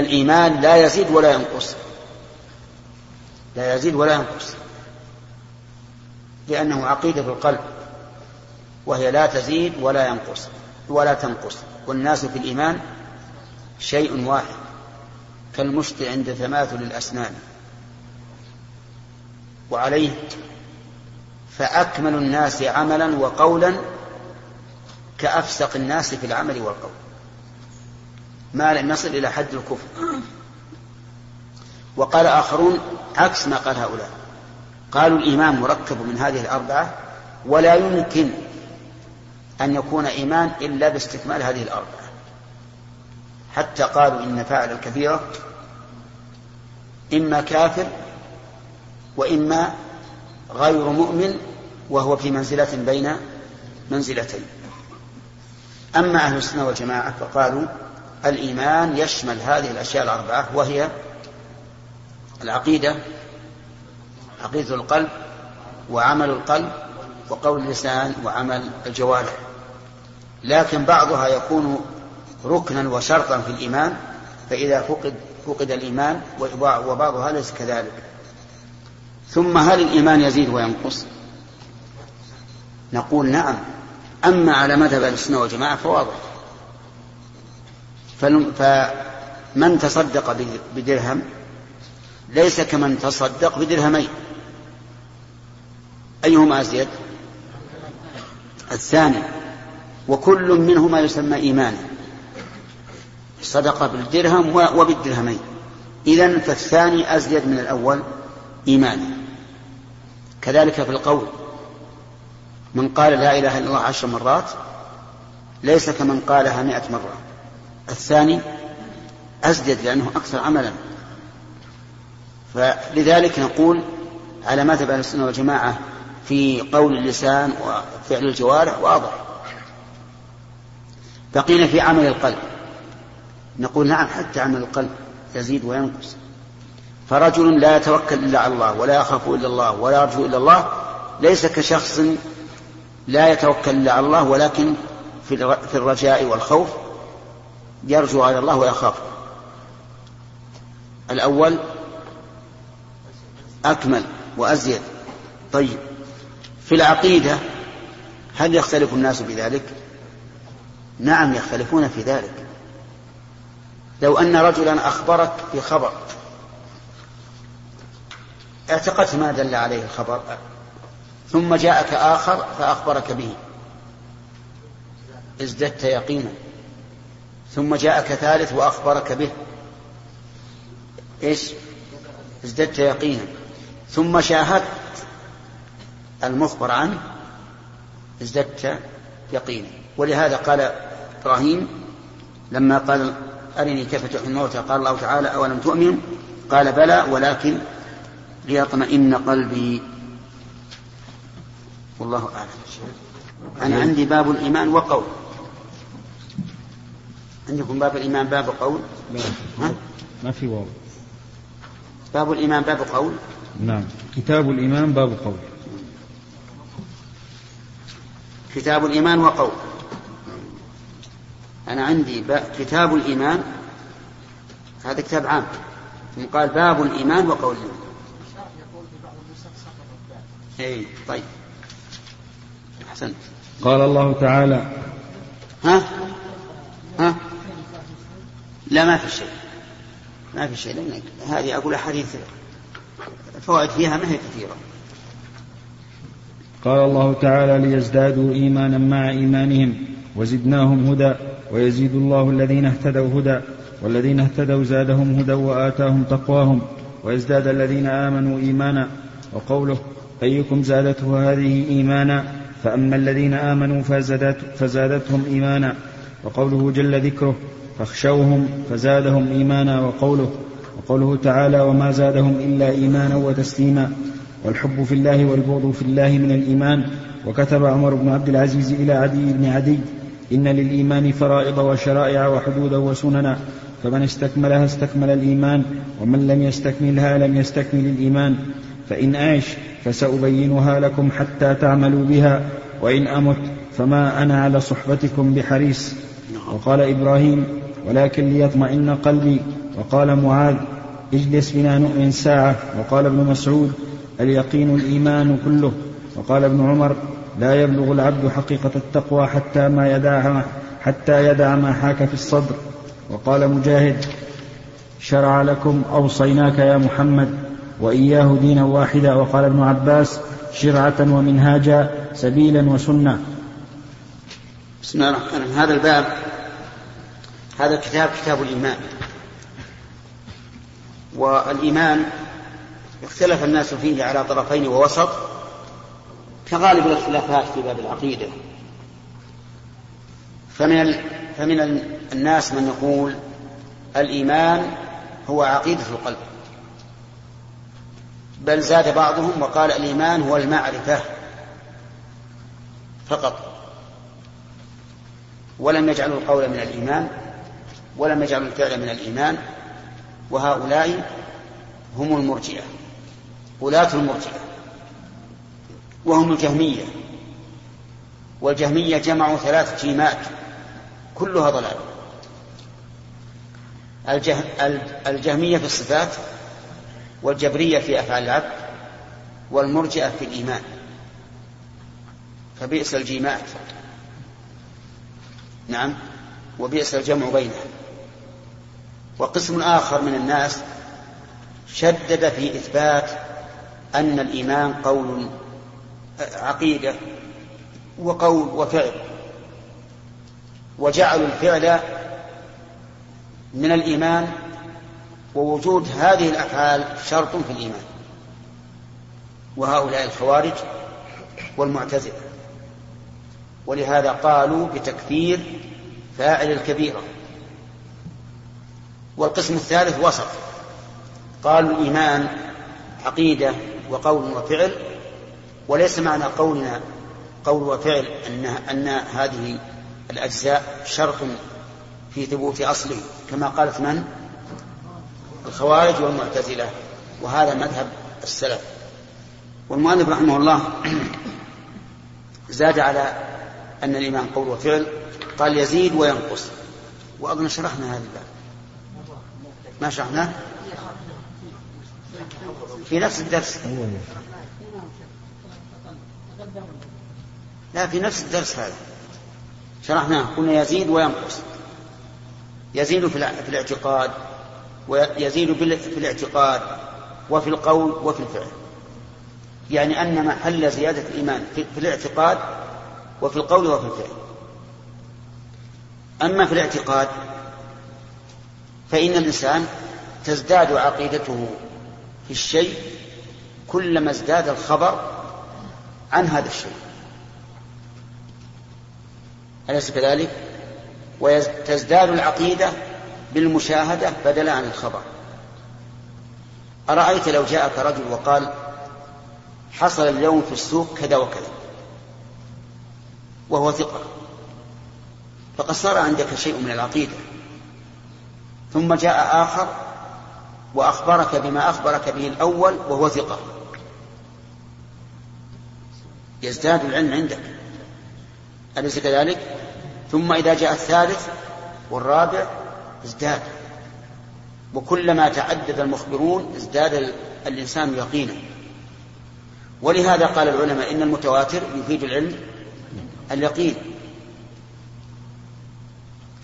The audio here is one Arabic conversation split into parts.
الإيمان لا يزيد ولا ينقص. لا يزيد ولا ينقص. لأنه عقيدة القلب. وهي لا تزيد ولا ينقص ولا تنقص. والناس في الإيمان شيء واحد. كالمشت عند تماثل الأسنان. وعليه فأكمل الناس عملا وقولا كأفسق الناس في العمل والقول. ما لم يصل إلى حد الكفر. وقال آخرون عكس ما قال هؤلاء. قالوا الإيمان مركب من هذه الأربعة ولا يمكن أن يكون إيمان إلا باستكمال هذه الأربعة. حتى قالوا إن فاعل الكثيرة إما كافر وإما غير مؤمن وهو في منزلة بين منزلتين. أما أهل السنة والجماعة فقالوا الإيمان يشمل هذه الأشياء الأربعة وهي العقيدة عقيدة القلب وعمل القلب وقول اللسان وعمل الجوارح. لكن بعضها يكون ركنا وشرطا في الإيمان فإذا فقد فقد الإيمان وبعضها ليس كذلك. ثم هل الإيمان يزيد وينقص؟ نقول نعم. أما على مذهب السنة والجماعة فواضح. فمن تصدق بدرهم ليس كمن تصدق بدرهمين. أيهما أزيد؟ الثاني. وكل منهما يسمى إيمانا. صدق بالدرهم وبالدرهمين. إذا فالثاني أزيد من الأول إيمانا. كذلك في القول. من قال لا إله إلا الله عشر مرات ليس كمن قالها مئة مرة. الثاني أزيد لأنه أكثر عملا. فلذلك نقول على مذهب أهل السنة والجماعة في قول اللسان وفعل الجوارح واضح. بقينا في عمل القلب. نقول نعم حتى عمل القلب يزيد وينقص. فرجل لا يتوكل إلا على الله ولا يخاف إلا الله ولا يرجو إلا الله ليس كشخص لا يتوكل إلا على الله ولكن في الرجاء والخوف يرجو على الله ويخاف. الأول أكمل وأزيد. طيب. في العقيدة هل يختلف الناس بذلك؟ نعم يختلفون في ذلك. لو أن رجلا أخبرك بخبر اعتقدت ما دل عليه الخبر. ثم جاءك آخر فأخبرك به. ازددت يقينا. ثم جاءك ثالث وأخبرك به. إيش؟ ازددت يقينا. ثم شاهدت المخبر عنه ازددت يقينا. ولهذا قال إبراهيم لما قال أرني كيف تحيي الموتى قال الله تعالى أولم تؤمن؟ قال بلى ولكن ليطمئن قلبي. والله أعلم. أنا عندي باب الإيمان وقول. عندكم باب الإيمان باب قول؟ ها؟ ما في واو. باب الإيمان باب قول؟ نعم. كتاب الإيمان باب قول. كتاب الإيمان وقول أنا عندي كتاب الإيمان هذا كتاب عام. ثم قال باب الإيمان وقول الإيمان أي طيب. أحسنت. قال الله تعالى ها ها؟ لا ما في شيء. ما في شيء لأن هذه أقول أحاديث الفوائد فيها ما هي كثيرة. قال الله تعالى ليزدادوا إيمانا مع إيمانهم وزدناهم هدى ويزيد الله الذين اهتدوا هدى والذين اهتدوا زادهم هدى وآتاهم تقواهم ويزداد الذين آمنوا إيمانا. وقوله أيكم زادته هذه إيمانا؟ فأما الذين آمنوا فزادت فزادتهم إيمانا. وقوله جل ذكره فاخشوهم فزادهم إيمانا وقوله وقوله تعالى وما زادهم إلا إيمانا وتسليما. والحب في الله والبغض في الله من الإيمان. وكتب عمر بن عبد العزيز إلى عدي بن عدي إن للإيمان فرائض وشرائع وحدودا وسننا فمن استكملها استكمل الإيمان ومن لم يستكملها لم يستكمل الإيمان. فإن أعش فسأبينها لكم حتى تعملوا بها وإن أمت فما أنا على صحبتكم بحريص. وقال إبراهيم ولكن ليطمئن قلبي. وقال معاذ اجلس بنا نؤمن ساعة. وقال ابن مسعود اليقين الإيمان كله. وقال ابن عمر لا يبلغ العبد حقيقة التقوى حتى ما يدع حتى يدع ما حاك في الصدر. وقال مجاهد شرع لكم أوصيناك يا محمد وإياه دينا واحدا. وقال ابن عباس شرعة ومنهاجا سبيلا وسنة. بسم الله الرحمن الرحيم. هذا الباب هذا الكتاب كتاب الإيمان. والإيمان اختلف الناس فيه على طرفين ووسط كغالب الاختلافات في باب العقيدة. فمن فمن الناس من يقول الإيمان هو عقيدة القلب. بل زاد بعضهم وقال الإيمان هو المعرفة فقط. ولم يجعلوا القول من الإيمان. ولم يجعلوا الفعل من الإيمان وهؤلاء هم المرجئة ولاة المرجئة وهم الجهمية. والجهمية جمعوا ثلاث جيمات كلها ضلال. الجه... الجهمية في الصفات والجبرية في أفعال العبد والمرجئة في الإيمان. فبئس الجيمات. نعم وبئس الجمع بينها وقسم آخر من الناس شدد في إثبات أن الإيمان قول عقيدة وقول وفعل. وجعلوا الفعل من الإيمان ووجود هذه الأفعال شرط في الإيمان. وهؤلاء الخوارج والمعتزلة. ولهذا قالوا بتكفير فاعل الكبيرة. والقسم الثالث وسط. قالوا الإيمان عقيدة وقول وفعل وليس معنى قولنا قول وفعل أن أن هذه الأجزاء شرط في ثبوت أصله كما قالت من؟ الخوارج والمعتزلة وهذا مذهب السلف. والمؤلف رحمه الله زاد على أن الإيمان قول وفعل قال يزيد وينقص. وأظن شرحنا هذا الباب. ما شرحناه؟ في نفس الدرس. لا في نفس الدرس هذا. شرحناه. قلنا يزيد وينقص. يزيد في الاعتقاد ويزيد في الاعتقاد وفي القول وفي الفعل. يعني أن محل زيادة الإيمان في الاعتقاد وفي القول وفي الفعل. أما في الاعتقاد فإن الإنسان تزداد عقيدته في الشيء كلما ازداد الخبر عن هذا الشيء. أليس كذلك؟ وتزداد العقيدة بالمشاهدة بدلا عن الخبر. أرأيت لو جاءك رجل وقال حصل اليوم في السوق كذا وكذا. وهو ثقة. فقد صار عندك شيء من العقيدة. ثم جاء آخر وأخبرك بما أخبرك به الأول وهو ثقة. يزداد العلم عندك. أليس كذلك؟ ثم إذا جاء الثالث والرابع ازداد. وكلما تعدد المخبرون ازداد الإنسان يقينا. ولهذا قال العلماء إن المتواتر يفيد العلم اليقين.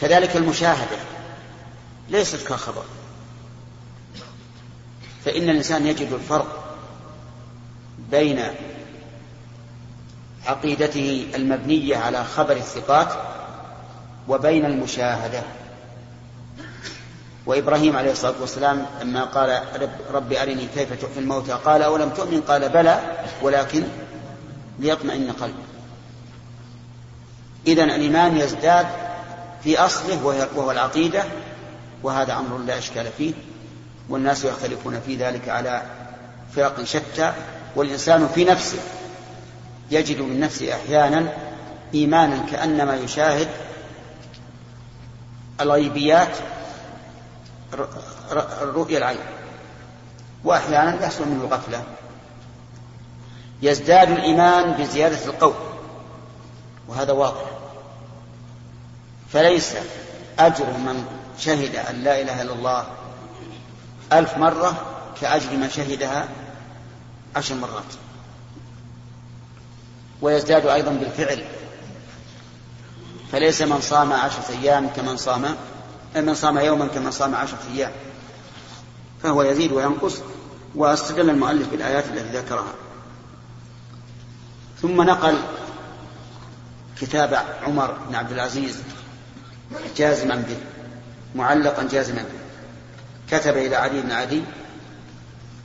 كذلك المشاهدة. ليست كخبر. فإن الإنسان يجد الفرق بين عقيدته المبنية على خبر الثقات وبين المشاهدة. وإبراهيم عليه الصلاة والسلام لما قال رب أرني كيف تحيي الموتى قال أولم تؤمن؟ قال بلى ولكن ليطمئن قلبي. إذا الإيمان يزداد في أصله وهو العقيدة وهذا أمر لا إشكال فيه والناس يختلفون في ذلك على فرق شتى والإنسان في نفسه يجد من نفسه أحيانا إيمانا كأنما يشاهد الغيبيات رؤيا العين وأحيانا يحصل منه غفلة. يزداد الإيمان بزيادة القول وهذا واضح. فليس أجر من شهد أن لا إله إلا الله ألف مرة كأجر من شهدها عشر مرات. ويزداد أيضا بالفعل. فليس من صام عشرة أيام كمن صام من صام يوما كمن صام عشرة أيام. فهو يزيد وينقص. واستدل المؤلف بالآيات التي ذكرها. ثم نقل كتاب عمر بن عبد العزيز جازما به. معلقا جازما به. كتب إلى علي بن عدي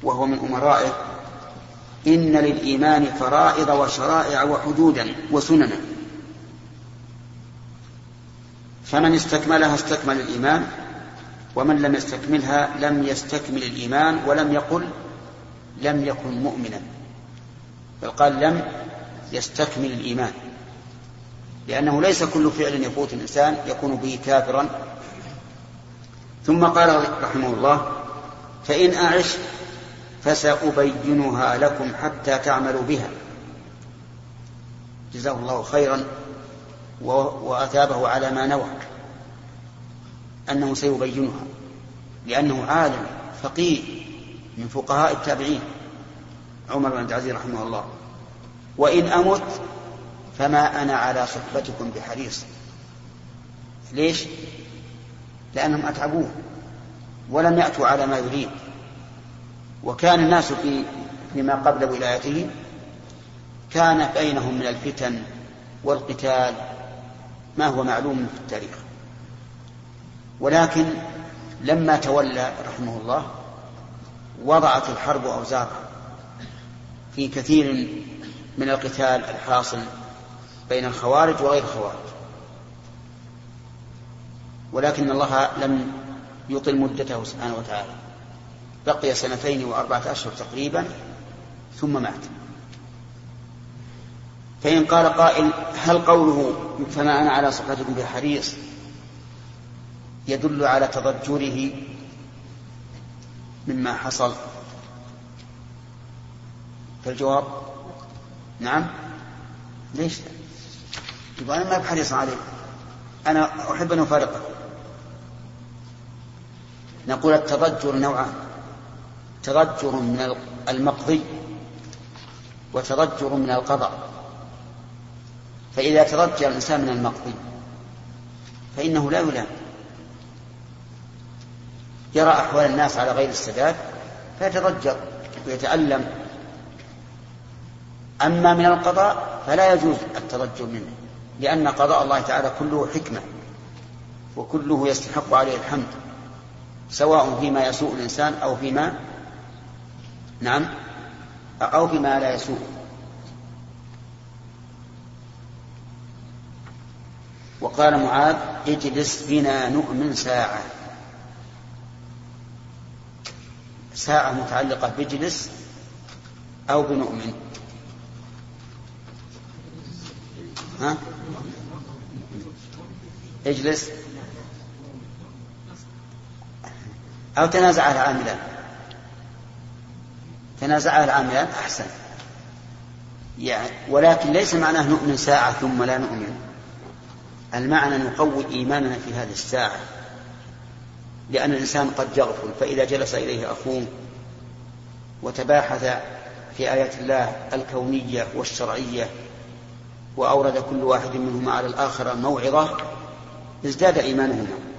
وهو من أمرائه إن للإيمان فرائض وشرائع وحدودا وسننا. فمن استكملها استكمل الإيمان ومن لم يستكملها لم يستكمل الإيمان ولم يقل لم يكن مؤمنا. بل قال لم يستكمل الإيمان لأنه ليس كل فعل يفوت الإنسان يكون به كافرا ثم قال رحمه الله فإن أعش فسأبينها لكم حتى تعملوا بها. جزاه الله خيرا وأثابه على ما نوى أنه سيبينها لأنه عالم فقيه من فقهاء التابعين. عمر بن عبد العزيز رحمه الله وإن أمت فما أنا على صحبتكم بحريص. ليش؟ لأنهم أتعبوه ولم يأتوا على ما يريد. وكان الناس في فيما قبل ولايته كان بينهم من الفتن والقتال ما هو معلوم في التاريخ. ولكن لما تولى رحمه الله وضعت الحرب أوزارها في كثير من القتال الحاصل بين الخوارج وغير الخوارج. ولكن الله لم يطل مدته سبحانه وتعالى. بقي سنتين وأربعة أشهر تقريبا ثم مات. فإن قال قائل هل قوله فما أنا على صحتكم بحريص يدل على تضجره مما حصل؟ فالجواب نعم. ليش؟ يبقى أنا ما بحريص عليه. أنا أحب أن أفارقه. نقول التضجر نوعان. تضجر من المقضي وتضجر من القضاء. فإذا تضجر الإنسان من المقضي فإنه لا يلام. يرى أحوال الناس على غير السداد فيتضجر ويتألم. أما من القضاء فلا يجوز التضجر منه لأن قضاء الله تعالى كله حكمة وكله يستحق عليه الحمد. سواء فيما يسوء الإنسان أو فيما نعم أو فيما لا يسوء. وقال معاذ اجلس بنا نؤمن ساعة. ساعة متعلقة بجلس أو بنؤمن. ها؟ اجلس. أو تنازع العاملان تنازع العاملان أحسن. يعني ولكن ليس معناه نؤمن ساعة ثم لا نؤمن. المعنى نقوي إيماننا في هذه الساعة. لأن الإنسان قد يغفل فإذا جلس إليه أخوه وتباحث في آيات الله الكونية والشرعية وأورد كل واحد منهما على الآخر موعظة ازداد إيمانهما.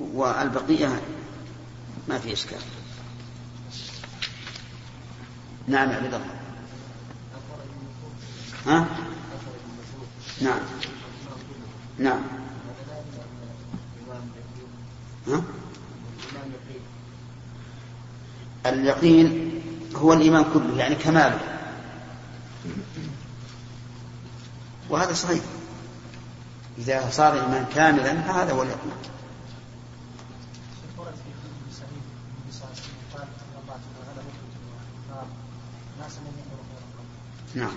والبقية ما في إشكال. نعم عبد الله. ها؟ نعم. نعم. ها؟ اليقين هو الإيمان كله يعني كماله. وهذا صحيح. إذا صار الإيمان كاملا فهذا هو اليقين. نعم.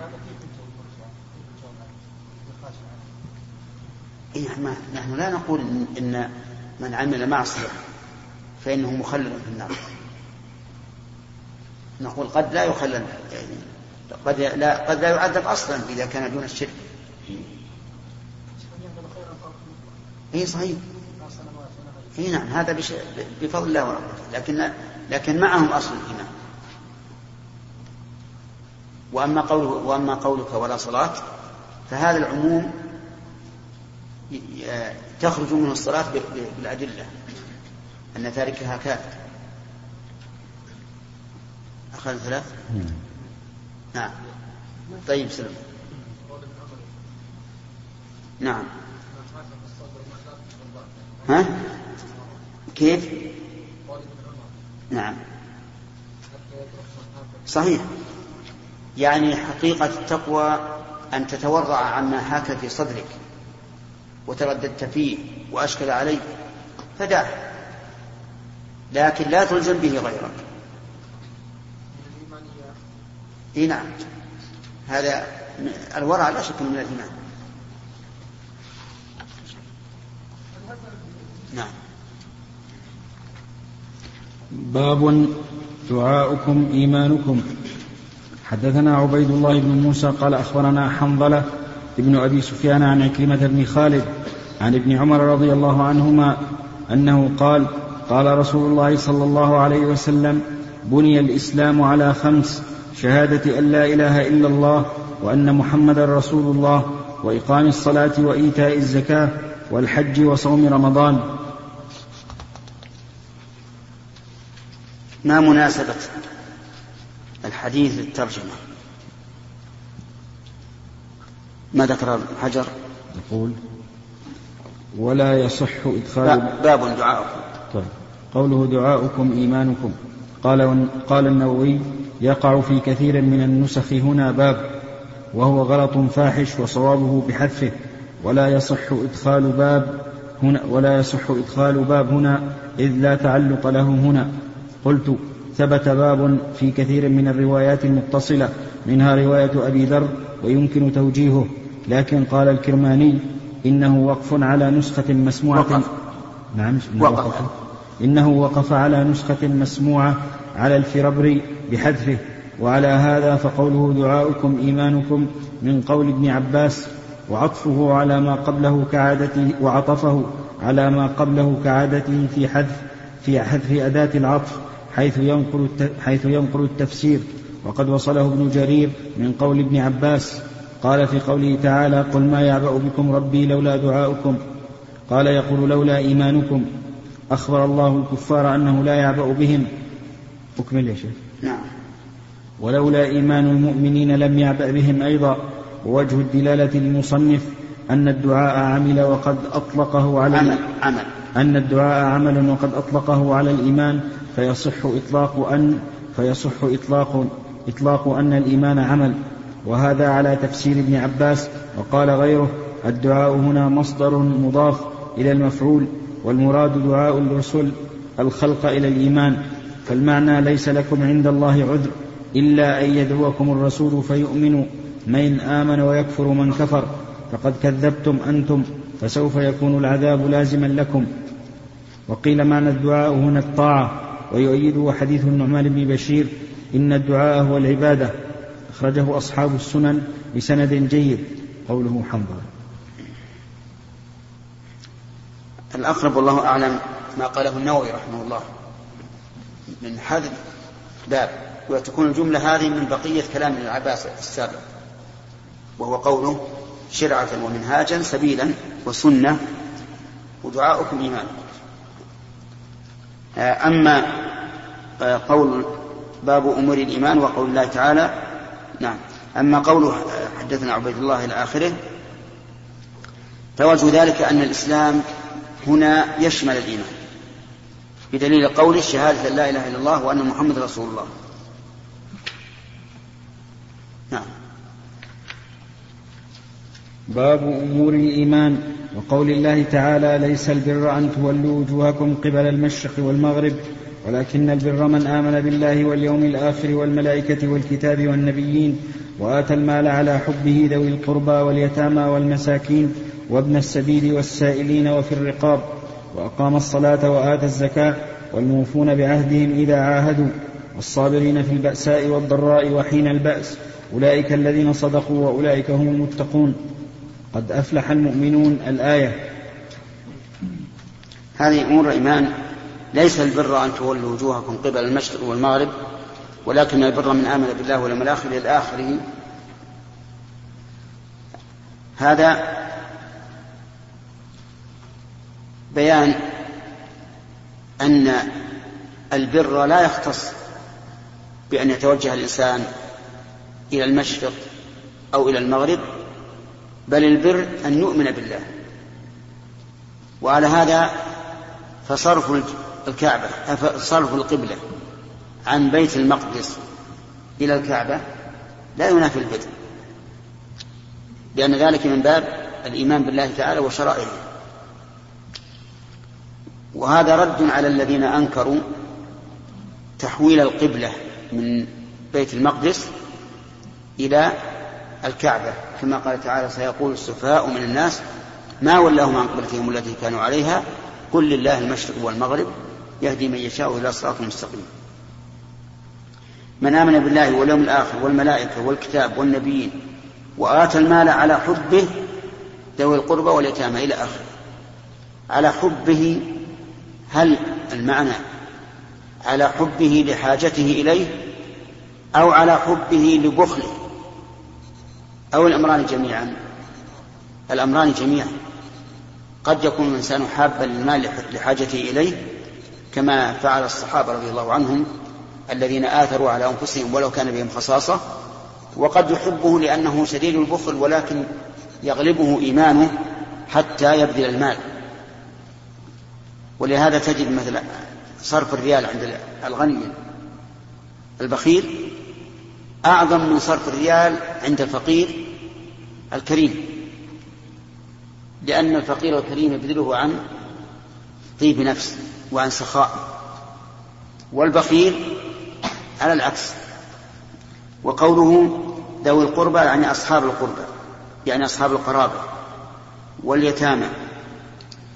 إيه نحن لا نقول إن من عمل معصية فإنه مخلد في النار. نقول قد لا يخلد يعني قد لا قد لا يعذب أصلا إذا كان دون الشرك. اي صحيح. اي نعم هذا بفضل الله ورحمته. لكن لكن معهم أصل الإيمان. وأما قوله وأما قولك ولا صلاة فهذا العموم تخرج منه الصلاة بالأدلة أن تاركها كافر. أخذ ثلاث؟ نعم. طيب سلم. نعم. ها؟ كيف؟ نعم. صحيح. يعني حقيقة التقوى أن تتورع عما حاك في صدرك وترددت فيه وأشكل عليك فدعه لكن لا تلزم به غيرك. إي نعم. هذا الورع لا شك من الإيمان. نعم. باب دعاؤكم إيمانكم. حدثنا عبيد الله بن موسى قال أخبرنا حنظلة ابن أبي سفيان عن عكرمة بن خالد عن ابن عمر رضي الله عنهما أنه قال قال رسول الله صلى الله عليه وسلم بني الإسلام على خمس شهادة أن لا إله إلا الله وأن محمدا رسول الله وإقام الصلاة وإيتاء الزكاة والحج وصوم رمضان. ما مناسبة الحديث للترجمة؟ ما ذكر الحجر يقول ولا يصح إدخال باب دعاؤكم. طيب. قوله دعاؤكم إيمانكم. قال قال النووي يقع في كثير من النسخ هنا باب وهو غلط فاحش وصوابه بحذفه. ولا يصح إدخال باب هنا ولا يصح إدخال باب هنا إذ لا تعلق له هنا. قلت ثبت باب في كثير من الروايات المتصلة منها رواية أبي ذر ويمكن توجيهه لكن قال الكرماني إنه وقف على نسخة مسموعة وقف. نعم وقف. وقف إنه وقف على نسخة مسموعة على الفربري بحذفه وعلى هذا فقوله دعاؤكم إيمانكم من قول ابن عباس وعطفه على ما قبله كعادته وعطفه على ما قبله كعادته في حذف في حذف أداة العطف حيث ينقل حيث ينقل التفسير. وقد وصله ابن جرير من قول ابن عباس. قال في قوله تعالى قل ما يعبأ بكم ربي لولا دعاؤكم. قال يقول لولا إيمانكم. أخبر الله الكفار أنه لا يعبأ بهم. أكمل يا شيخ. نعم. ولولا إيمان المؤمنين لم يعبأ بهم أيضا. ووجه الدلالة للمصنف أن الدعاء عمل وقد أطلقه على عمل عمل. أن الدعاء عمل وقد أطلقه على الإيمان فيصح إطلاق أن فيصح إطلاق إطلاق أن الإيمان عمل. وهذا على تفسير ابن عباس وقال غيره الدعاء هنا مصدر مضاف إلى المفعول والمراد دعاء الرسل الخلق إلى الإيمان. فالمعنى ليس لكم عند الله عذر إلا أن يدعوكم الرسول فيؤمنوا. من آمن ويكفر من كفر فقد كذبتم أنتم فسوف يكون العذاب لازما لكم. وقيل معنى الدعاء هنا الطاعة ويؤيده حديث النعمان بن بشير إن الدعاء هو العبادة. أخرجه أصحاب السنن بسند جيد. قوله حنظلة. الأقرب والله أعلم ما قاله النووي رحمه الله. من حذف باب وتكون الجملة هذه من بقية كلام ابن العباس السابق. وهو قوله شرعة ومنهاجا سبيلا وسنة ودعاؤكم إيمانكم أما آه، قول باب أمور الإيمان وقول الله تعالى نعم. أما قوله آه، حدثنا عبيد الله إلى آخره فوجه ذلك أن الإسلام هنا يشمل الإيمان بدليل قول شهادة لا إله إلا الله وأن محمد رسول الله. باب أمور الإيمان. وقول الله تعالى ليس البر أن تولوا وجوهكم قبل المشرق والمغرب ولكن البر من آمن بالله واليوم الآخر والملائكة والكتاب والنبيين وآتى المال على حبه ذوي القربى واليتامى والمساكين وابن السبيل والسائلين وفي الرقاب وأقام الصلاة وآتى الزكاة والموفون بعهدهم إذا عاهدوا والصابرين في البأساء والضراء وحين البأس أولئك الذين صدقوا وأولئك هم المتقون. قد أفلح المؤمنون الآية. هذه أمور الإيمان ليس البر أن تولوا وجوهكم قبل المشرق والمغرب ولكن البر من آمن بالله واليوم الآخر إلى آخره. هذا بيان أن البر لا يختص بأن يتوجه الإنسان إلى المشرق أو إلى المغرب بل البر أن يؤمن بالله. وعلى هذا فصرف الكعبة صرف القبلة عن بيت المقدس إلى الكعبة لا ينافي البر لأن ذلك من باب الإيمان بالله تعالى وشرائعه. وهذا رد على الذين أنكروا تحويل القبلة من بيت المقدس إلى الكعبة. كما قال تعالى سيقول السفهاء من الناس ما ولاهم عن قبلتهم التي كانوا عليها قل لله المشرق والمغرب يهدي من يشاء إلى صراط مستقيم. من آمن بالله واليوم الآخر والملائكة والكتاب والنبيين وآتى المال على حبه ذوي القربى واليتامى إلى آخره. على حبه هل المعنى على حبه لحاجته إليه أو على حبه لبخله؟ أو الأمران جميعا؟ الأمران جميعا. قد يكون الإنسان حابا للمال لحاجته إليه كما فعل الصحابة رضي الله عنهم الذين آثروا على أنفسهم ولو كان بهم خصاصة. وقد يحبه لأنه شديد البخل ولكن يغلبه إيمانه حتى يبذل المال. ولهذا تجد مثلا صرف الريال عند الغني البخيل أعظم من صرف الريال عند الفقير الكريم. لأن الفقير الكريم يبذله عن طيب نفس وعن سخاء والبخيل على العكس. وقوله ذوي القربى يعني أصحاب القربى يعني أصحاب القرابة واليتامى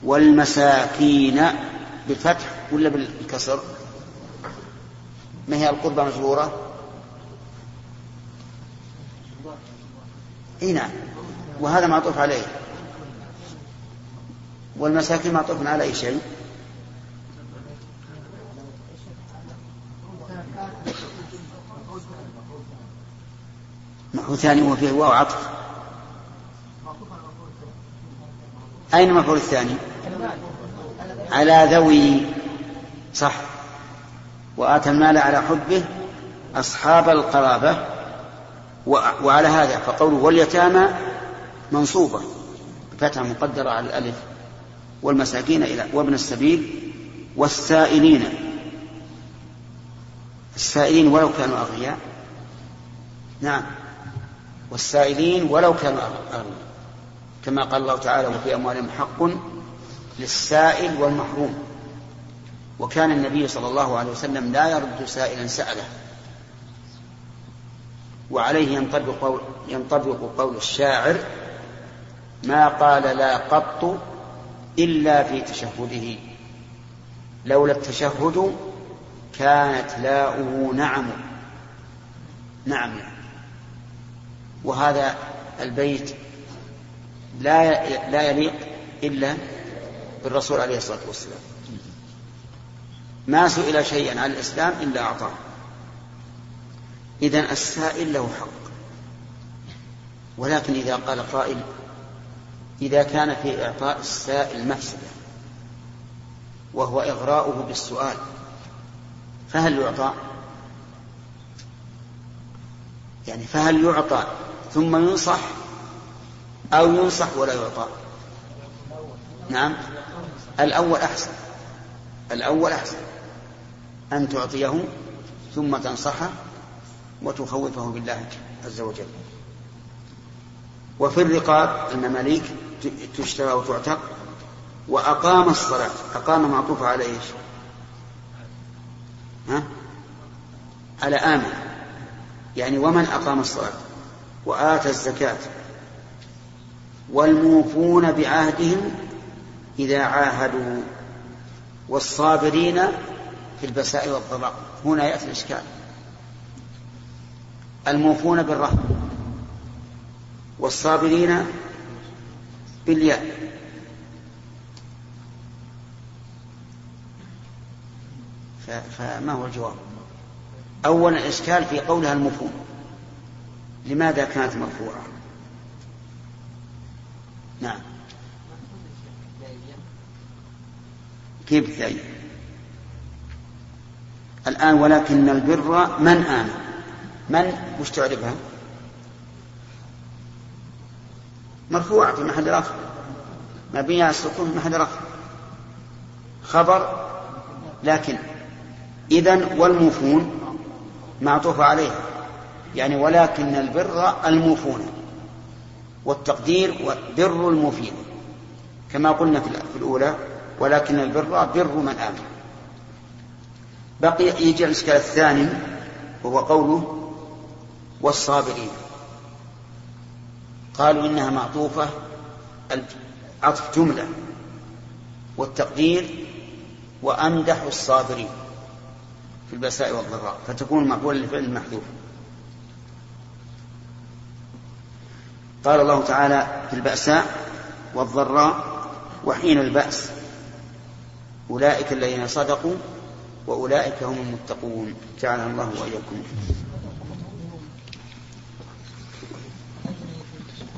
والمساكين بالفتح ولا بالكسر؟ ما هي القربى مجبورة؟ إي نعم. وهذا معطوف عليه. والمساكين معطوف على أي شيء؟ محو ثاني وفيه واو عطف. أين المفعول الثاني؟ على ذوي. صح. وآتى المال على حبه أصحاب القرابة. وعلى هذا فقوله واليتامى منصوبة فتحة مقدرة على الألف. والمساكين إلى وابن السبيل والسائلين. السائلين ولو كانوا أغنياء. نعم. والسائلين ولو كانوا أغنياء. كما قال الله تعالى وفي أموالهم حق للسائل والمحروم. وكان النبي صلى الله عليه وسلم لا يرد سائلا سأله. وعليه ينطبق ينطبق قول الشاعر ما قال لا قط إلا في تشهده لولا التشهد كانت لاؤه نعم. نعم. وهذا البيت لا لا يليق إلا بالرسول عليه الصلاة والسلام. ما سئل شيئا عن الإسلام إلا أعطاه. إذا السائل له حق. ولكن إذا قال قائل إذا كان في إعطاء السائل مفسدة وهو إغراؤه بالسؤال فهل يعطى؟ يعني فهل يعطى ثم ينصح أو ينصح ولا يعطى؟ نعم. الأول أحسن. الأول أحسن. أن تعطيه ثم تنصحه وتخوفه بالله عز وجل. وفي الرقاب المماليك تشترى وتعتق وأقام الصلاة. أقام معطوفة على إيش؟ ها؟ على آمن. يعني ومن أقام الصلاة؟ وآتى الزكاة. والموفون بعهدهم إذا عاهدوا. والصابرين في البساء والضراء. هنا يأتي الإشكال. الموفون بالرهن والصابرين بالياء فما هو الجواب؟ أولا الإشكال في قولها المفهوم لماذا كانت مرفوعة؟ نعم. كيف ذلك الآن ولكن البر من آمن؟ من وش تعرفها مرفوعة في محل رفع. مبنية على السكون في محل رفع. خبر لكن إذا والموفون معطوف عليها. يعني ولكن البر الموفون والتقدير بر الموفين كما قلنا في الأولى ولكن البر بر من آمن. بقي يجي الإشكال الثاني وهو قوله والصابرين. قالوا إنها معطوفة عطف جملة والتقدير وأمدح الصابرين في البأساء والضراء فتكون مقبولة لفعل المحذوف قال الله تعالى في البأساء والضراء وحين البأس أولئك الذين صدقوا وأولئك هم المتقون. جعلنا الله وإياكم.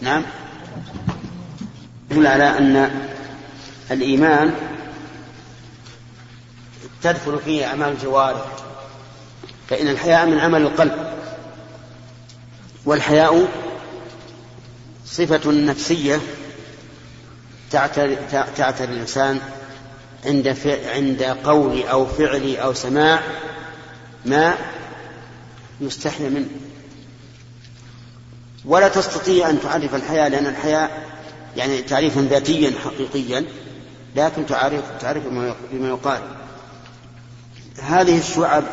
نعم. يدل على أن الإيمان تدخل فيه أعمال الجوارح فإن الحياء من عمل القلب والحياء صفة نفسية تعتري الإنسان عند عند قول أو فعل أو سماع ما يستحي منه. ولا تستطيع أن تعرف الحياة لأن الحياة يعني تعريفا ذاتيا حقيقيا لكن تعرف تعرف بما يقال. هذه الشعب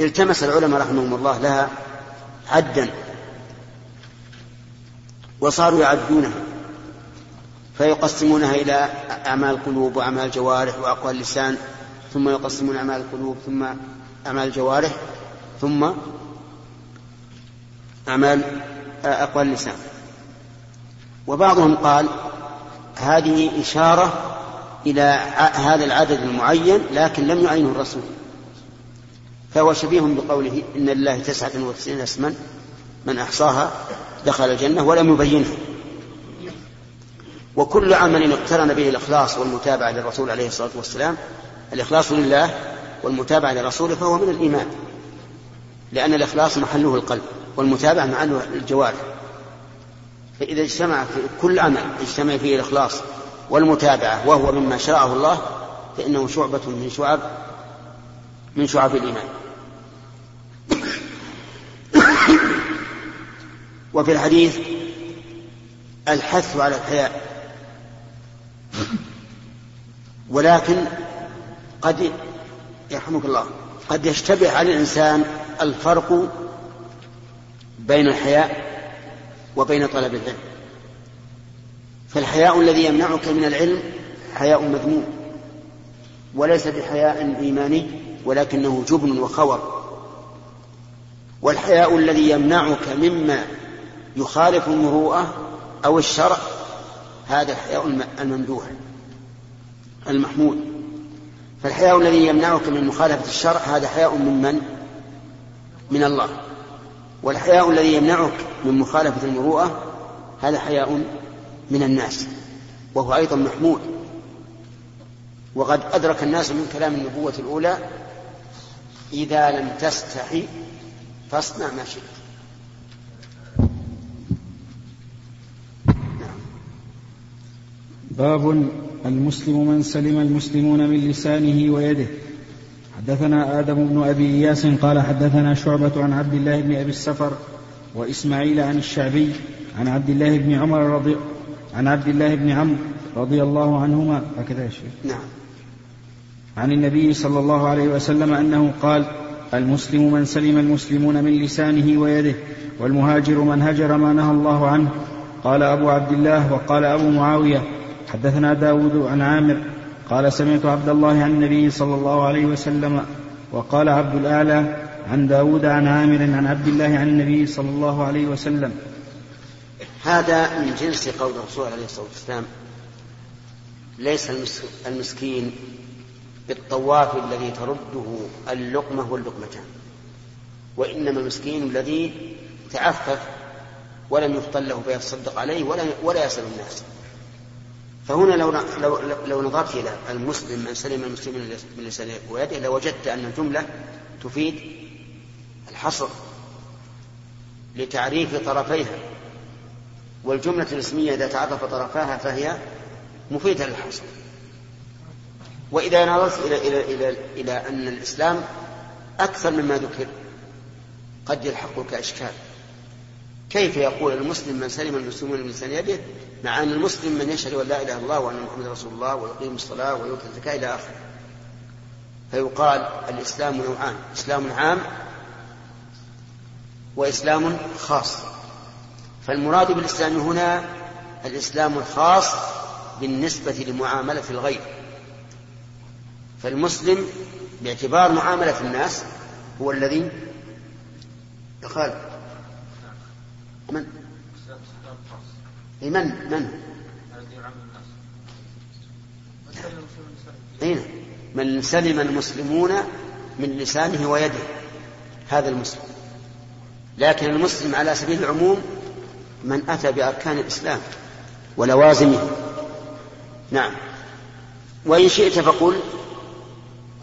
التمس العلماء رحمهم الله لها عدا وصاروا يعدونها فيقسمونها إلى أعمال القلوب وأعمال الجوارح وأقوال اللسان ثم يقسمون أعمال القلوب ثم أعمال الجوارح ثم أعمال أقوال اللسان وبعضهم قال هذه إشارة إلى هذا العدد المعين لكن لم يعينه الرسول. فهو شبيه بقوله إن لله تسعة وتسعين اسما من أحصاها دخل الجنة ولم يبينها وكل عمل اقترن به الإخلاص والمتابعة للرسول عليه الصلاة والسلام. الإخلاص لله والمتابعة لرسوله فهو من الإيمان. لأن الإخلاص محله القلب. والمتابعة محله الجوارح فإذا اجتمع في كل عمل اجتمع فيه الإخلاص والمتابعة وهو مما شرعه الله فإنه شعبة من شعب من شعب الإيمان. وفي الحديث الحث على الحياء. ولكن قد يرحمك الله قد يشتبه على الإنسان الفرق بين الحياء وبين طلب العلم. فالحياء الذي يمنعك من العلم حياء مذموم وليس بحياء إيماني ولكنه جبن وخور. والحياء الذي يمنعك مما يخالف المروءة أو الشرع هذا الحياء الممدوح المحمود. فالحياء الذي يمنعك من مخالفة الشرع هذا حياء من من؟ من الله. والحياء الذي يمنعك من مخالفة المروءة هذا حياء من الناس وهو أيضا محمود. وقد أدرك الناس من كلام النبوة الأولى إذا لم تستحي فاصنع ما شئت. باب المسلم من سلم المسلمون من لسانه ويده. حدثنا آدم بن أبي إياس قال حدثنا شعبة عن عبد الله بن أبي السفر وإسماعيل عن الشعبي عن عبد الله بن عمر رضي عن عبد الله بن عمرو رضي الله عنهما. هكذا يا شيخ. نعم. عن النبي صلى الله عليه وسلم أنه قال المسلم من سلم المسلمون من لسانه ويده والمهاجر من هجر ما نهى الله عنه. قال أبو عبد الله وقال أبو معاوية حدثنا داود عن عامر قال سمعت عبد الله عن النبي صلى الله عليه وسلم وقال عبد الأعلى عن داود عن عامر عن عبد الله عن النبي صلى الله عليه وسلم. هذا من جنس قول الرسول عليه الصلاة والسلام. ليس المسكين بالطواف الذي ترده اللقمة واللقمتان وإنما المسكين الذي تعفف ولم يفطن له فيتصدق عليه ولا ولا يسأل الناس. فهنا لو لو لو نظرت إلى المسلم من سلم المسلمين من لسانه ويده لوجدت أن الجملة تفيد الحصر لتعريف طرفيها والجملة الاسمية إذا تعرف طرفاها فهي مفيدة للحصر. وإذا نظرت إلى إلى إلى إلى أن الإسلام أكثر مما ذكر قد يلحقك إشكال. كيف يقول المسلم من سلم المسلمون من لسان يده مع أن المسلم من يشهد أن لا إله إلا الله وأن محمد رسول الله ويقيم الصلاة ويؤتي الزكاة إلى آخره. فيقال الإسلام نوعان إسلام عام وإسلام خاص. فالمراد بالإسلام هنا الإسلام الخاص بالنسبة لمعاملة الغير. فالمسلم باعتبار معاملة الناس هو الذي قال من؟ من من؟ أين من سلم المسلمون من لسانه ويده هذا المسلم. لكن المسلم على سبيل العموم من أتى بأركان الإسلام ولوازمه. نعم. وإن شئت فقل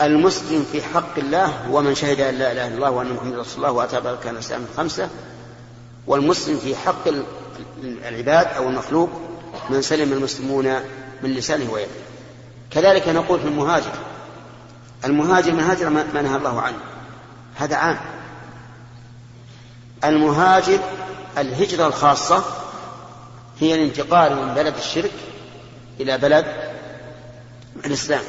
المسلم في حق الله هو من شهد أن لا إله إلا الله وأن محمد رسول الله وأتى بأركان الإسلام الخمسة والمسلم في حق العباد أو المخلوق من سلم المسلمون من لسانه ويده. كذلك نقول في المهاجر. المهاجر من هاجر ما نهى الله عنه. هذا عام. المهاجر الهجرة الخاصة هي الانتقال من بلد الشرك إلى بلد الإسلام.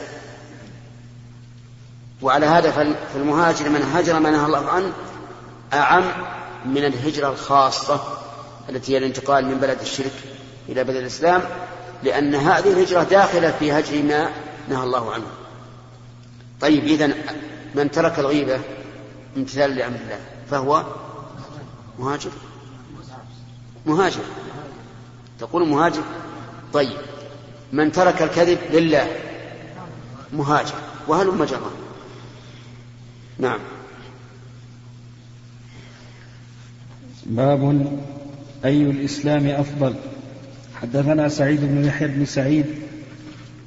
وعلى هذا فالمهاجر من هاجر ما نهى الله عنه أعم من الهجرة الخاصة التي هي الانتقال من بلد الشرك إلى بلد الإسلام لأن هذه الهجرة داخلة في هجر ما نهى الله عنه. طيب إذا من ترك الغيبة امتثالا لأمر الله فهو مهاجر؟ مهاجر. تقول مهاجر؟ طيب من ترك الكذب لله مهاجر. وهل مجرى نعم. باب أي الإسلام أفضل. حدثنا سعيد بن يحيى بن سعيد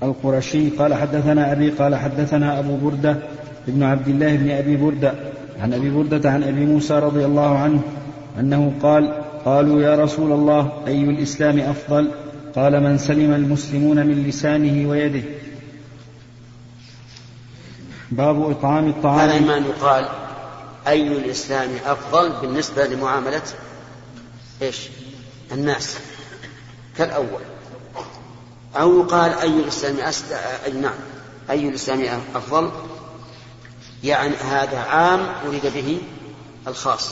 القرشي قال حدثنا أبي قال حدثنا أبو بردة ابن عبد الله بن أبي بردة عن أبي بردة عن أبي موسى رضي الله عنه أنه قال قالوا يا رسول الله أي الإسلام أفضل؟ قال من سلم المسلمون من لسانه ويده. باب إطعام الطعام. هذا ما يقال أي الإسلام أفضل بالنسبة لمعاملة إيش؟ الناس. كالأول. أو يقال أي الإسلام أسد... أي نعم. أي الإسلام أفضل؟ يعني هذا عام أريد به الخاص.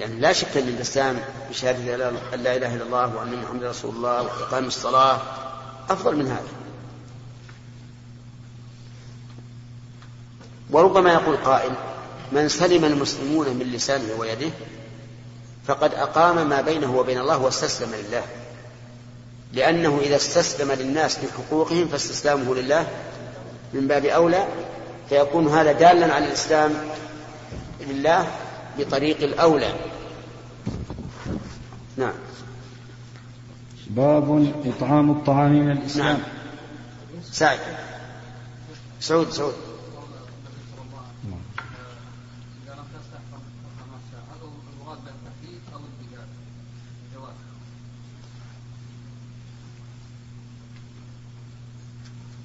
يعني لا شك أن الإسلام بشهادة أن لا إله إلا الله وأن محمد رسول الله وإقام الصلاة أفضل من هذا. وربما يقول قائل من سلم المسلمون من لسانه ويده فقد أقام ما بينه وبين الله واستسلم لله. لأنه إذا استسلم للناس في حقوقهم فاستسلامه لله من باب أولى فيكون هذا دالا على الإسلام لله بطريق الأولى. نعم. باب إطعام الطعام من الإسلام. نعم. سعد سعود سعود.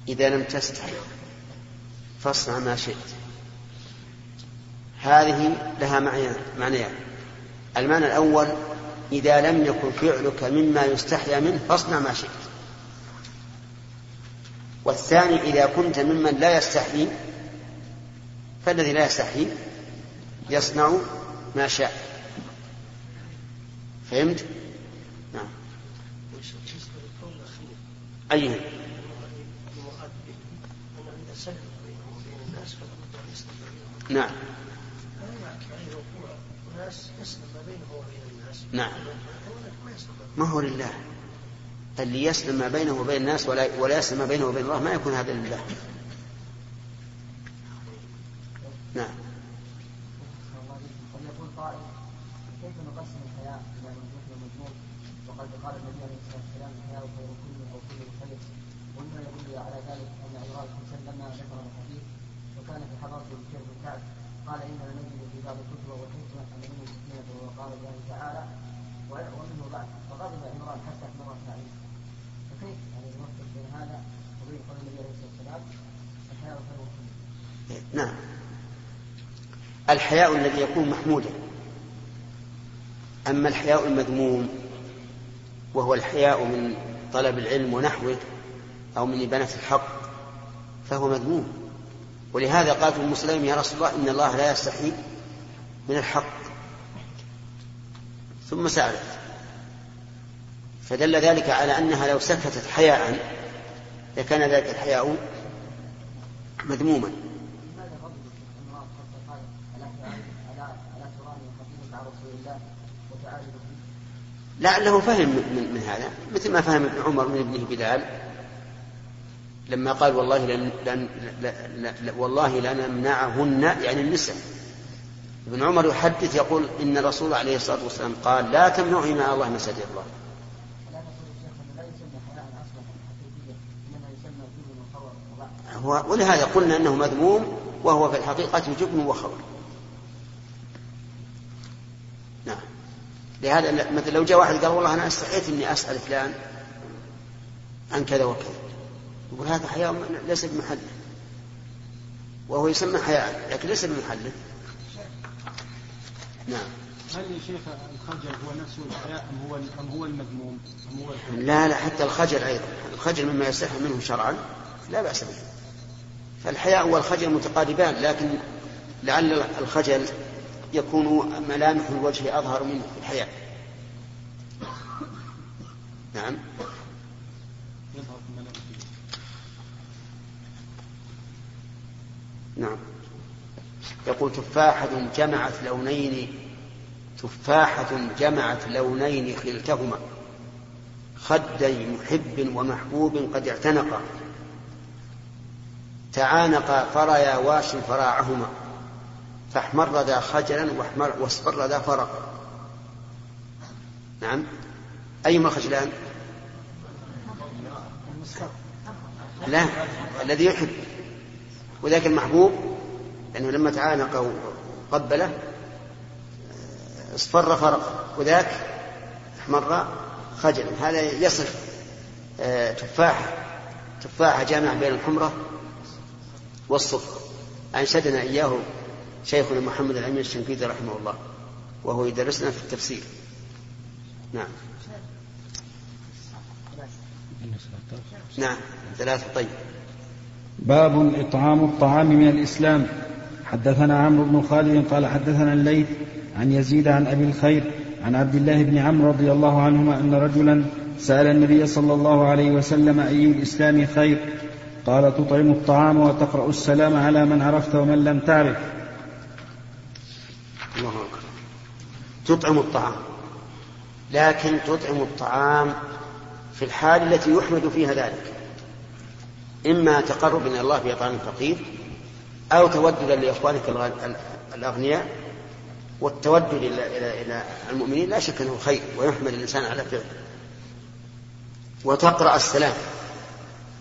إذا لم تستحي فاصنع ما شئت. هذه لها معنيان. المعنى الأول إذا لم يكن فعلك مما يستحيا منه فاصنع ما شئت. والثاني إذا كنت ممن لا يستحي فالذي لا يستحي يصنع ما شاء. فهمت؟ نعم. أيهم نعم. نعم. ما هو لله؟ اللي يسلم ما بينه وبين الناس ولا, ولا يسلم ما بينه وبين الله ما يكون هذا لله نعم قد يقول قائل كيف نقسم الحياة إلى ممدوح ومجنون وقد قال النبي عليه الصلاة والسلام الحياة خير كله أو كل خير ومما يدل على ذلك أن عمران بن لما ذكر الحديث وكان في حضرته بشير بن كعب قال إننا نجد في بعض الكتب والحكمة أن منه سكينة وقال الله تعالى ومنه بعد فغضب عمران حتى احمر التعليم فكيف يعني نوفق بين هذا وبين قول النبي عليه الصلاة والسلام الحياة خير كله نعم الحياء الذي يكون محمودا. أما الحياء المذموم وهو الحياء من طلب العلم ونحوه أو من إبانة الحق فهو مذموم. ولهذا قال ابن مسلم يا رسول الله إن الله لا يستحي من الحق. ثم سألت فدل ذلك على أنها لو سكتت حياء لكان ذلك الحياء مذموما. لعله فهم من, من هذا مثل ما فهم ابن عمر من ابنه بلال. لما قال والله لن, لن, لن والله لنمنعهن يعني النساء ابن عمر يحدث يقول إن الرسول عليه الصلاة والسلام قال لا تمنعوا مع الله مساجد الله. هو ولهذا قلنا إنه مذموم وهو في الحقيقة جبن وخبر نعم لهذا مثلا لو جاء واحد قال والله أنا استحيت إني أسأل فلان عن كذا وكذا. يقول هذا حياء ليس بمحله وهو يسمى حياء لكن ليس بمحله نعم. هل يا شيخ الخجل هو نفسه الحياء أم هو أم هو المذموم؟ أم هو الحياء؟ لا لا حتى الخجل أيضا. الخجل مما يصح منه شرعا لا بأس به. فالحياء والخجل متقاربان لكن لعل الخجل يكون ملامح الوجه أظهر منه في الحياة. نعم. نعم. يقول تفاحة جمعت لونين تفاحة جمعت لونين خلتهما خدي محب ومحبوب قد اعتنقا تعانقا فريا واش فراعهما. فاحمر ذا خجلا واحمر واصفر ذا فرق نعم. أيهما الخجلان لا الذي يحب. وذاك المحبوب لأنه لما تعانق وقبله اصفر فرق. وذاك احمر خجلا. هذا يصف آه، تفاحة. تفاحة جامع بين الحمرة والصفر. أنشدنا إياه شيخنا محمد الأمين الشنقيطي رحمه الله وهو يدرسنا في التفسير. نعم. نعم ثلاثة طيب. باب إطعام الطعام من الإسلام. حدثنا عمرو بن خالد قال حدثنا الليث عن يزيد عن أبي الخير عن عبد الله بن عمرو رضي الله عنهما أن رجلا سأل النبي صلى الله عليه وسلم أي الإسلام خير؟ قال تطعم الطعام وتقرأ السلام على من عرفت ومن لم تعرف الله أكبر تطعم الطعام. لكن تطعم الطعام في الحال التي يحمد فيها ذلك. إما تقرب إلى الله بإطعام الفقير أو توددا لإخوانك الأغنياء. والتودد إلى إلى إلى المؤمنين لا شك أنه خير ويحمد الإنسان على فعله. وتقرأ السلام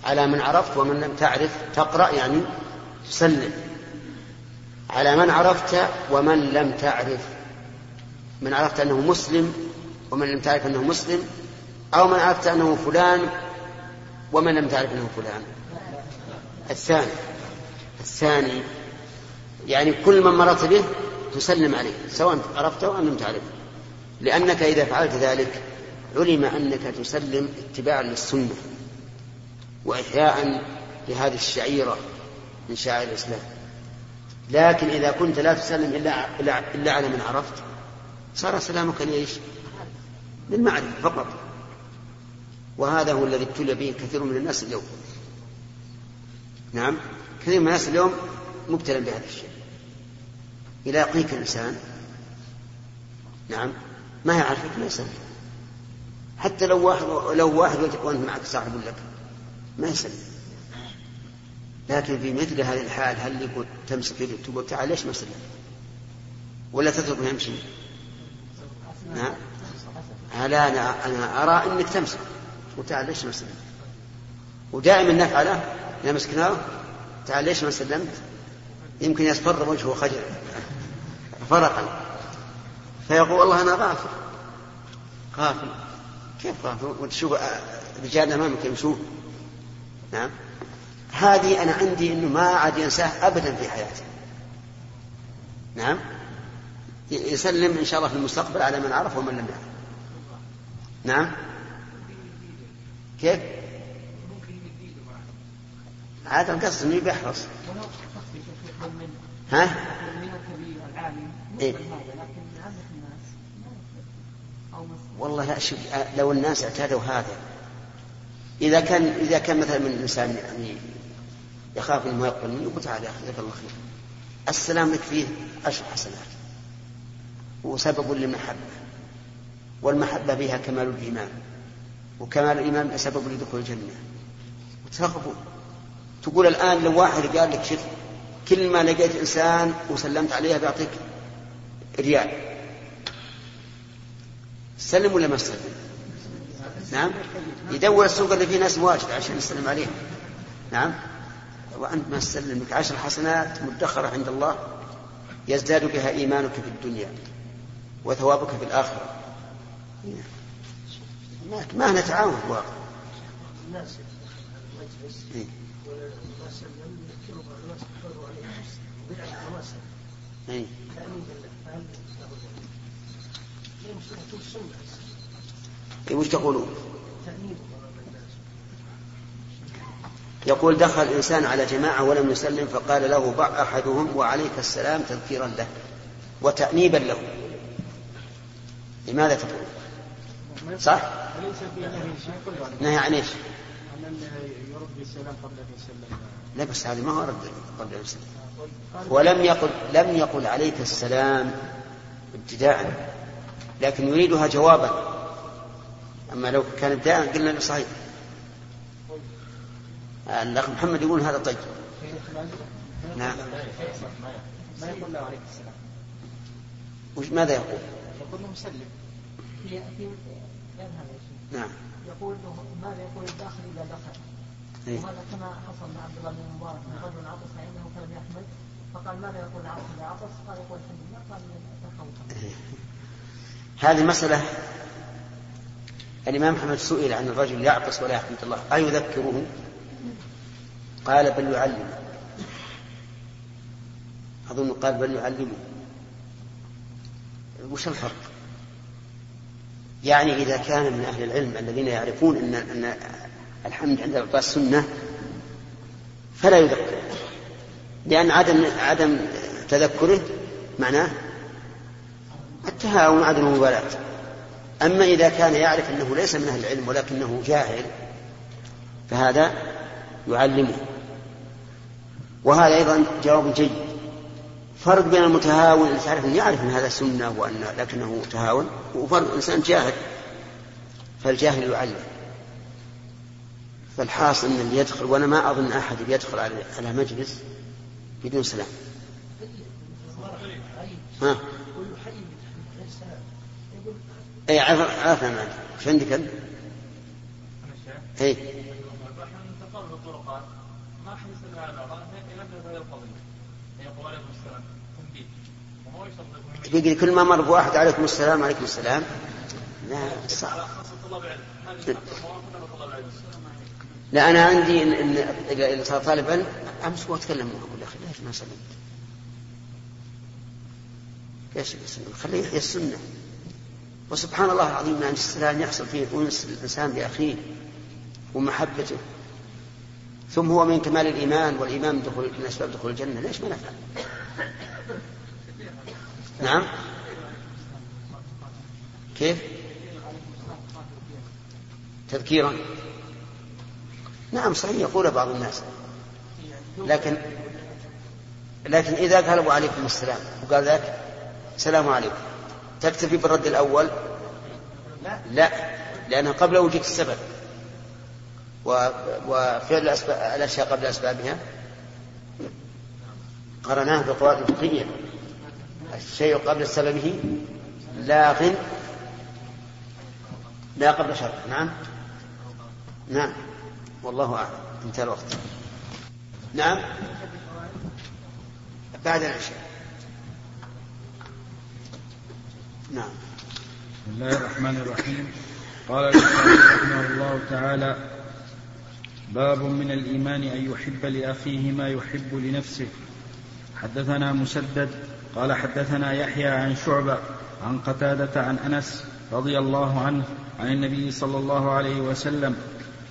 على من عرفت ومن لم تعرف. تقرأ يعني تسلم على من عرفت ومن لم تعرف. من عرفت أنه مسلم ومن لم تعرف أنه مسلم أو من عرفت أنه فلان ومن لم تعرف أنه فلان. الثاني الثاني يعني كل من مررت به تسلم عليه سواء عرفته أم لم تعرفه. لأنك إذا فعلت ذلك علم أنك تسلم اتباعا للسنة وإحياء لهذه الشعيرة من شعائر الإسلام. لكن إذا كنت لا تسلم إلا, إلا على من عرفت صار سلامك ليش؟ للمعرفة فقط وهذا هو الذي ابتلي به كثير من الناس اليوم نعم كثير من الناس اليوم مبتلى بهذا الشيء إذا يقيك الإنسان نعم ما يعرفك ما يسلم حتى لو واحد لو واحد وأنت معك صاحب لك ما يسلم لكن في مثل هذه الحال هل يقول تمسك يده تقول تعال ليش ما سلمت؟ ولا تتركه يمشي؟ نعم. لا أنا أنا أرى أنك تمسك. وتعال ليش ما سلمت؟ ودائما نفعله إذا مسكناه. تعال ليش ما سلمت؟ يمكن يصفر وجهه خجل. فرقا. فيقول والله أنا غافل. غافل. كيف غافل؟ وتشوف رجال أمامك يمشون. نعم. هذه أنا عندي أنه ما عاد ينساه أبدا في حياته نعم. يسلم إن شاء الله في المستقبل على من عرف ومن لم يعرف. نعم؟ كيف؟ عاد القصد إنه بيحرص ها؟ إيه؟ والله لا شوف لو الناس اعتادوا هذا إذا كان إذا كان مثلا من الإنسان يعني يخاف انه يقبل منه يقول تعال يا أخي جزاك الله خير. السلام لك فيه عشر حسنات. وسبب للمحبة والمحبة بها كمال الإيمان وكمال الإيمان سبب لدخول الجنة. وترغبون تقول الآن لو واحد قال لك شوف كل ما لقيت إنسان وسلمت عليه بيعطيك ريال. سلم ولا ما سلم؟ نعم؟ يدور السوق اللي فيه ناس واجد عشان يسلم عليه نعم؟ وأنت ما تسلم لك عشر حسنات مدخرة عند الله يزداد بها إيمانك في الدنيا. وثوابك في الآخرة. ما نتعاون في الواقع الناس مجلس ولا سلم يذكروا الناس عليه وش تقولون؟ يقول دخل الإنسان على جماعة ولم يسلم فقال له ضع أحدهم وعليك السلام تذكيرا له وتأنيبا له. لماذا تقول؟ صح؟ نهي عن إيش؟ يرد السلام قبل ان يسلم لا بس هذه ما هو رد قبل ان يسلم ولم يقل لم يقل عليك السلام ابتداء لكن يريدها جوابا. أما لو كان ابتداء قلنا صحيح. الأخ محمد يقول هذا طيب. نعم. ما يقول له عليك السلام. وش ماذا يقول؟ يقول له مسلم. في في نعم. يقول ماذا يقول الداخل إذا دخل؟ إيه؟ وهذا كما حصل مع عبد الله بن مبارك رجل عطس فانه فلم يحمد فقال ماذا يقول العطس إذا عطس؟ قال يقول الحمد لله قال تخوف. إيه. هذه مسألة الإمام أحمد سئل عن الرجل يعطس ولا يحمد الله. أيذكره قال بل يعلم. أظن قال بل يعلمه. وش الفرق؟ يعني إذا كان من أهل العلم الذين يعرفون أن أن الحمد عند الإعطاء السنة فلا يذكر. لأن عدم عدم تذكره معناه التهاون عدم المبالاة. أما إذا كان يعرف أنه ليس من أهل العلم ولكنه جاهل فهذا يعلمه. وهذا أيضا جواب جيد. فرق بين المتهاون اللي تعرف يعرف أن هذا سنة وأن لكنه متهاون وفرق إنسان جاهل فالجاهل يعلم. فالحاصل أن اللي يدخل وأنا ما أظن أحد يدخل على مجلس بدون سلام. ها؟ اي عرفنا ما إيش عندك أنت؟ اي يقول كل ما مر بواحد عليكم السلام عليكم السلام. لا صح. لا أنا عندي ان, إن اذا صار طالب علم أمس وأتكلم معه أقول يا أخي ليش ما سلمت؟ ليش خليه يحيى السنة. وسبحان الله العظيم ان السلام يحصل فيه انس الإنسان بأخيه ومحبته. ثم هو من كمال الإيمان والإيمان من دخول من أسباب دخول الجنة. ليش ما نفعل؟ نعم؟ كيف؟ تذكيرا. نعم صحيح يقول بعض الناس. لكن لكن إذا قال عليكم السلام وقال ذاك السلام عليكم. تكتفي بالرد الأول؟ لا. لأنه قبل وجود السبب. وفعل الأشياء قبل أسبابها؟ قرناه بقواعد فقهية الشيء قبل سببه؟ لاغ لا قبل شرط نعم؟ نعم. والله أعلم. انتهى الوقت. نعم؟ بعد العشاء. نعم. بسم الله الرحمن الرحيم. قال رحمه الله تعالى باب من الإيمان أن يحب لأخيه ما يحب لنفسه. حدثنا مسدد قال حدثنا يحيى عن شعبة عن قتادة عن أنس رضي الله عنه عن النبي صلى الله عليه وسلم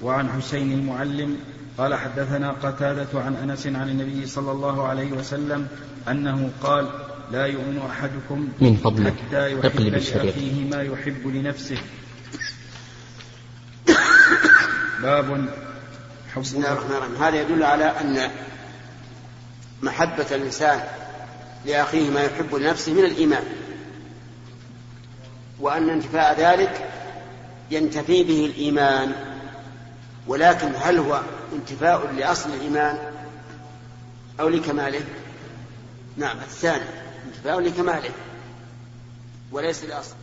وعن حسين المعلم قال حدثنا قتادة عن أنس عن النبي صلى الله عليه وسلم أنه قال لا يؤمن أحدكم من فضلك حتى يحب لأخيه ما يحب لنفسه. باب بسم الله الرحمن الرحيم. هذا يدل على أن محبة الإنسان لأخيه ما يحب لنفسه من الإيمان وأن انتفاء ذلك ينتفي به الإيمان. ولكن هل هو انتفاء لأصل الإيمان أو لكماله؟ نعم الثاني انتفاء لكماله وليس لأصل.